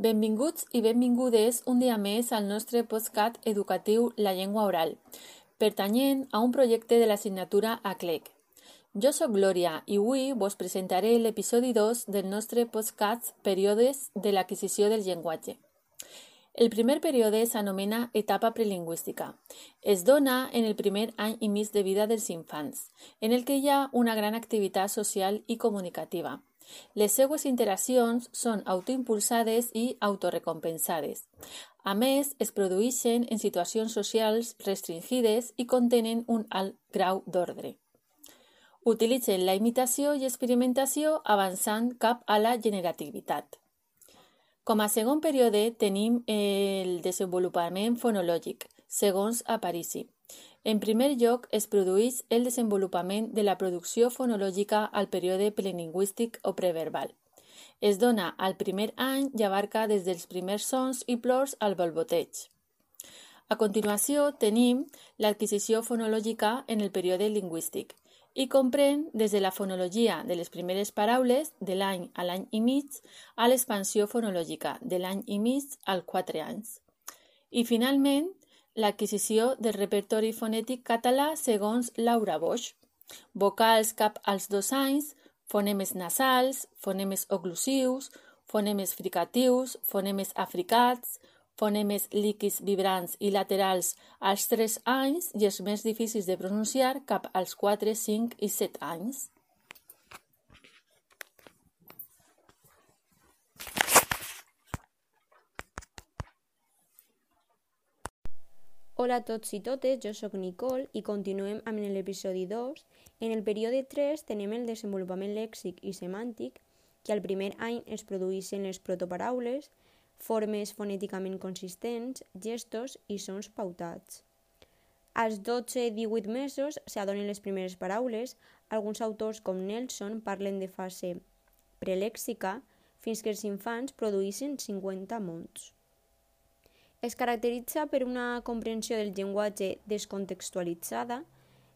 Benvinguts i benvingudes un dia més al nostre postcat educatiu La Llengua Oral, pertanyent a un projecte de l'assignatura ACLEC. Jo sóc Glòria i avui vos presentaré l'episodi 2 del nostre postcat Períodes de l'adquisició del llenguatge. El primer període s'anomena etapa prelingüística. Es dona en el primer any i mig de vida dels infants, en el que hi ha una gran activitat social i comunicativa les seues interaccions són autoimpulsades i autorecompensades. A més, es produeixen en situacions socials restringides i contenen un alt grau d'ordre. Utilitzen la imitació i experimentació avançant cap a la generativitat. Com a segon període tenim el desenvolupament fonològic, segons Aparici. En primer lloc, es produeix el desenvolupament de la producció fonològica al període prelingüístic o preverbal. Es dona al primer any i abarca des dels primers sons i plors al balboteig. A continuació tenim l'adquisició fonològica en el període lingüístic i comprèn des de la fonologia de les primeres paraules de l'any a l'any i mig a l'expansió fonològica de l'any i mig al 4 anys. I finalment l'adquisició del repertori fonètic català segons Laura Bosch. Vocals cap als dos anys, fonemes nasals, fonemes oclusius, fonemes fricatius, fonemes africats, fonemes líquids vibrants i laterals als 3 anys i els més difícils de pronunciar cap als 4, 5 i 7 anys. Hola a tots i totes, jo sóc Nicole i continuem amb l'episodi 2. En el període 3 tenem el desenvolupament lèxic i semàntic, que al primer any es produeixen les protoparaules, formes fonèticament consistents, gestos i sons pautats. Als 12-18 mesos s'adonen les primeres paraules. Alguns autors com Nelson parlen de fase prelèxica fins que els infants produeixen 50 mots. Es caracteritza per una comprensió del llenguatge descontextualitzada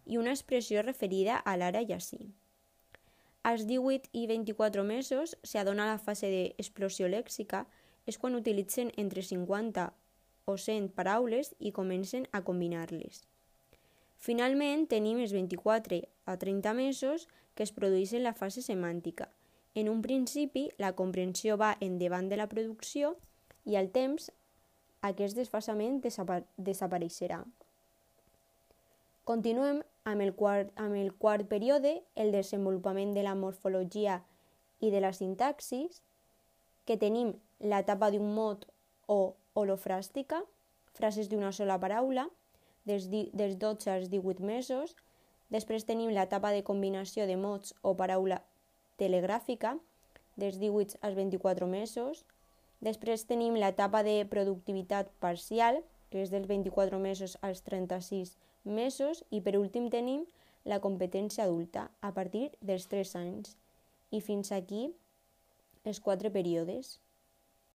i una expressió referida a l'ara i així. Als 18 i 24 mesos s'adona la fase d'explosió lèxica, és quan utilitzen entre 50 o 100 paraules i comencen a combinar-les. Finalment, tenim els 24 a 30 mesos que es produeixen la fase semàntica. En un principi, la comprensió va endavant de la producció i al temps aquest desfasament desapa desapareixerà. Continuem amb el, quart, amb el quart període, el desenvolupament de la morfologia i de la sintaxis, que tenim l'etapa d'un mot o holofràstica, frases d'una sola paraula, des, dels 12 als 18 mesos. Després tenim l'etapa de combinació de mots o paraula telegràfica, dels 18 als 24 mesos. Després tenim l'etapa de productivitat parcial, que és dels 24 mesos als 36 mesos, i per últim tenim la competència adulta a partir dels 3 anys. I fins aquí els quatre períodes.